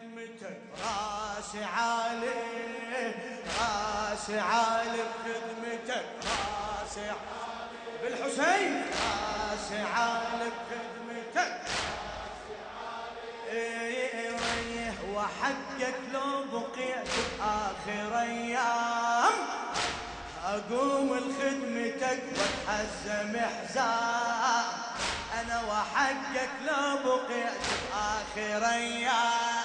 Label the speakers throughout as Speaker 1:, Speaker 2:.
Speaker 1: بخدمتك راسي عالي راسي عالي بخدمتك راسي عالي بالحسين راسي عالي بخدمتك إيه وحقك لو بقيت بآخر أيام أقوم لخدمتك واتحزم حزام أنا وحقك لو بقيت بآخر أيام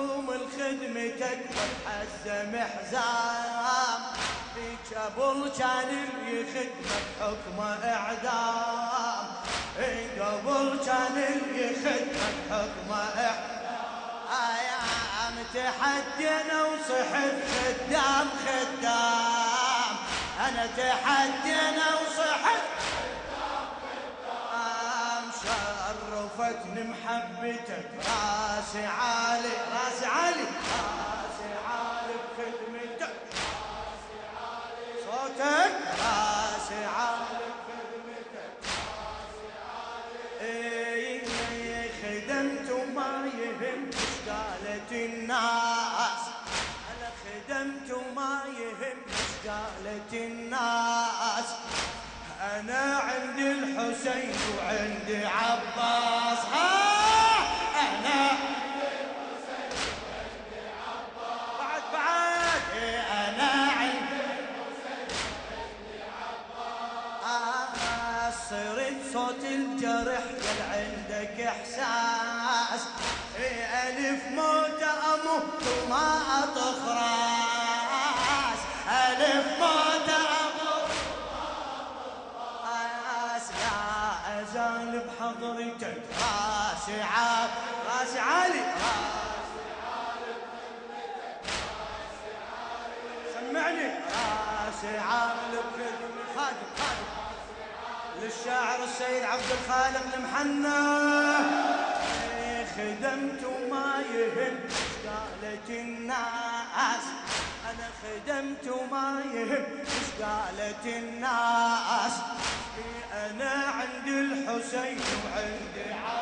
Speaker 1: أقوم لخدمتك واتحزم حزام. فيك قبل كان اللي يخدمك حكمه إعدام. قبل كان اللي يخدمك حكمه آيام تحدينا وصحت خدام خدام. أنا تحدينا وصحت شرفتني محبتك. راسي عالي راسي عالي. راسي عالي بخدمتك. راسي عالي صوتك. راسي عالي بخدمتك. راسي عالي خدمت وما يهم قالت الناس. أنا خدمت وما يهم قالت الناس. أنا الحسين وعندي عباس. ها أنا بعد بعد. إيه أنا آه، صرت صوت الجرح قال عندك إحساس. إيه ألف موت أموت وما اطخ راس ألف موت راسي عالي راسي عالي. سمعني. راسي عالي بخدمة خادم خادم. للشاعر السيد عبد الخالق المحنى خدمت وما يهم قالت الناس. أنا خدمت وما يهم قالت الناس. أنا عندي الحسين وعندي أنا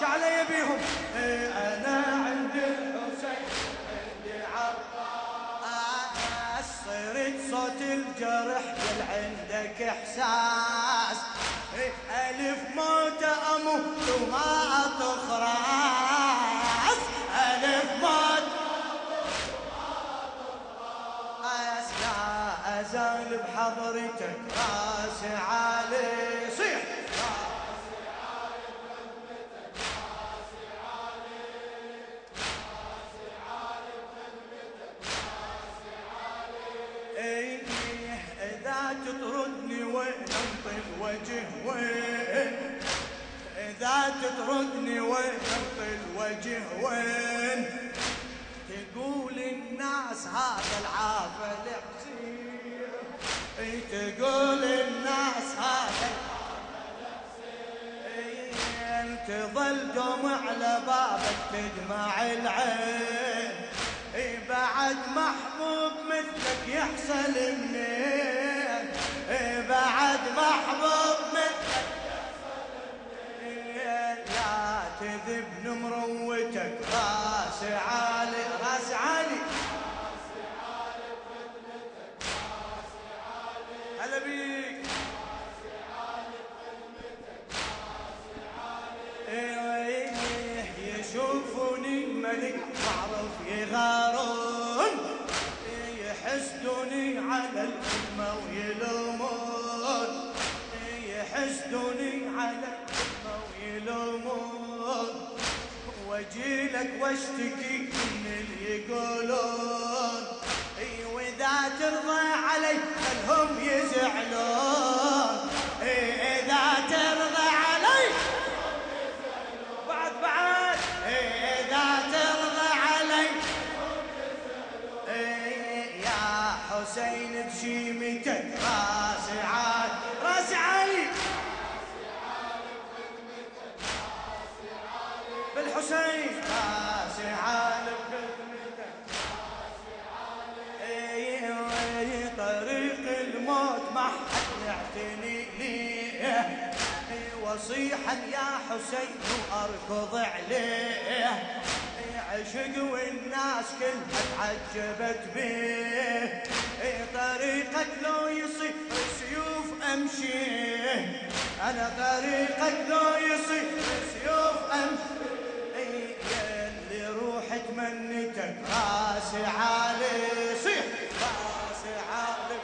Speaker 1: شو علي بيهم؟ أنا عندي الحسين عندي عباس. صرت صوت الجرح قال عندك إحساس. ألف موت أموت وما اطخ راس ألف موت راس لا ازال بحضرتك راسي الناس هذا العافل حسين تقول الناس هذا إيه تظل دمع على بابك تدمع العين. بعد محبوب مثلك يحصل منين بعد محبوب يشوفوني ملك معروف يغارون. يحسدوني على الخدمة ويلومون. يحسدوني على الخدمة ويلومون. واجيلك وأشتكي من اللي يقولون. اي وإذا ترضى علي خلهم يزعلون. إي اذا بالحسين راسي عالي بخدمتك إيه طريق الموت ما حد يعتني ليه؟ واصيحا يا حسين وأركض عليه. عشق والناس كلها تعجبت به طريقك لو يصير سيوف امشي أنا طريقك لو يصير سيوف امشي تمنيتك راسي عالي صيح. راسي عالي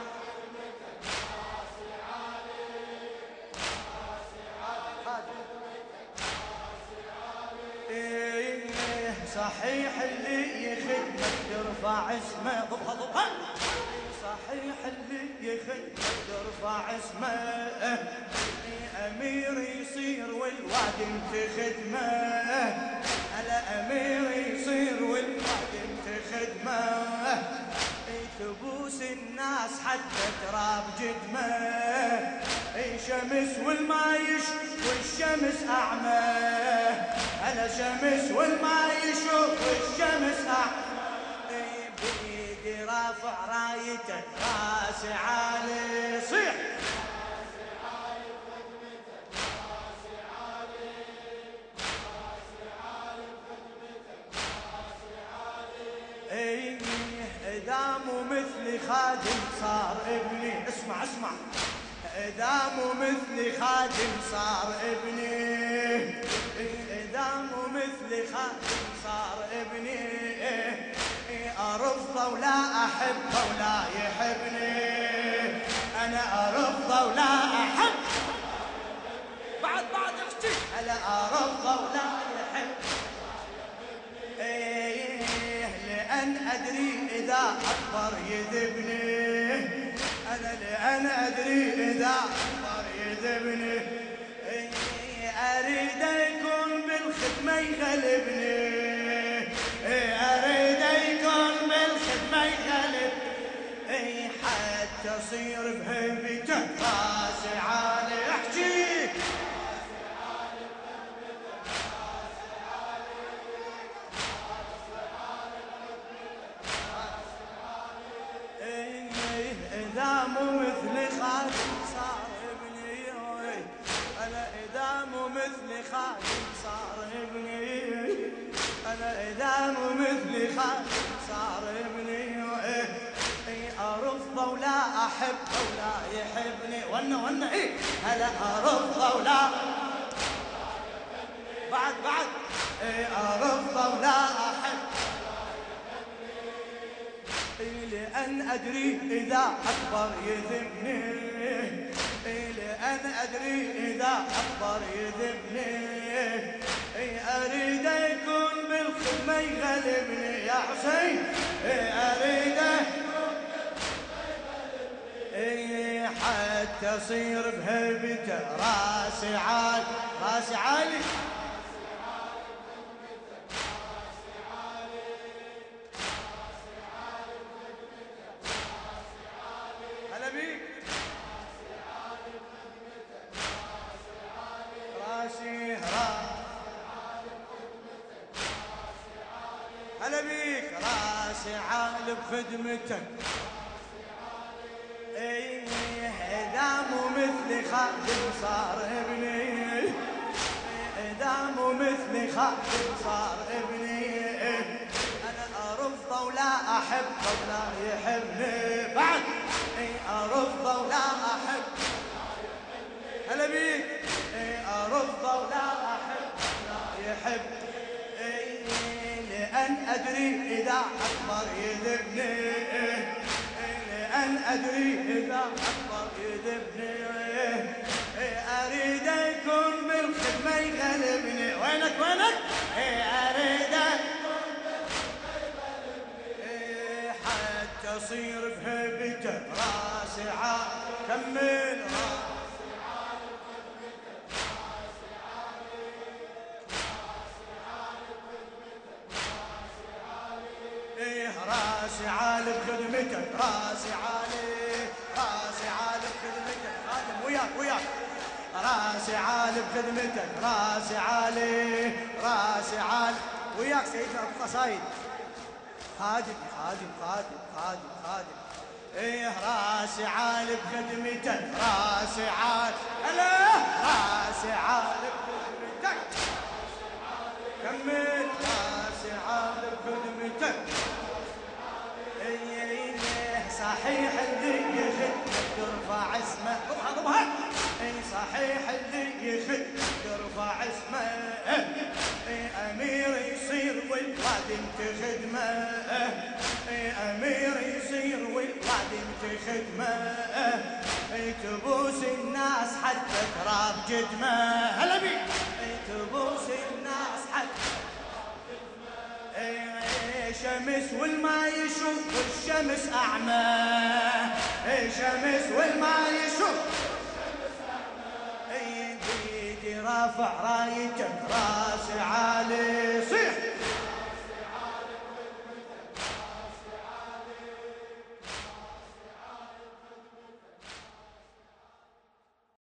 Speaker 1: صحيح اللي يخدمك يرفع اسمه. ضبها ضبها صحيح اللي يخدمك يرفع اسمه. أمير يصير والواد انت خدمه. حتى تراب جدمه. شمس والما يشوف والشمس أعمى. أنا شمس والما يشوف والشمس أعمى. بيدي رافع رايته راسي عالي خادم صار ابني. اسمع اسمع. إذا مو مثلي خادم صار ابني. إذا مو مثلي خادم صار ابني. ارفضه ولا احبه ولا يحبني. أنا ارفضه ولا أحب. بعد بعد أختي. أنا ارفضه ولا يحب لأن أدري إذا أكبر يذبني. أنا لأن أدري إذا أكبر يذبني. أريد يكون بالخدمة يغلبني. أريد يكون بالخدمة يغلبني. حتى أصير بهيبته راسي عالي أحكي خادم صار ابني أنا إذا مو مثل خادم صار ابني. أرفضه ولا أحبه ولا يحبني. ونا ونا إيه هلا أرفضه ولا بعد بعد. إيه أرفضه ولا أحبه لأن أدري إذا أكبر يذبني لأن أدري إذا أكبر يذبني أريد يكون بالخدمة يغلبني يا حسين. أريد حتى أصير بهيبته راسي عالي راسي عالي هلا بيك. راسي عالي بخدمتك. اذا مو مثلي خادم صار ابني. مو مثلي خادم صار ابني. أنا ارفضه ولا احبه ولا يحبني. لأن أدري إذا أكبر يذبني لأن أدري إذا أكبر يذبني أريد يكون بالخدمة يغلبني. وينك وينك؟ أريد حتى أصير بهيبته راسي عال كمل راسي راسي عالي بخدمتك راسي عالي راسي عالي بخدمتك خادم وياك وياك. راسي عالي بخدمتك راسي عالي راسي عالي. وياك سيدنا ابو قصايد خادم خادم خادم خادم خادم. إيه راسي عال بخدمتك راسي عال هلا. راسي عال بخدمتك كمل. صحيح اللي يخدمك ترفع اسمه. اضربها إي صحيح اللي يخدمك ترفع اسمه. إي أمير يصير والواد انت خدمه إي أمير يصير والواد انت خدمه إي تبوس الناس حتى تراب جدمه. هلا بي. إي تبوس الناس حتى شمس والما يشوف والشمس أعمى. شمس والما يشوف بيدي رافع رايتك راسي عالي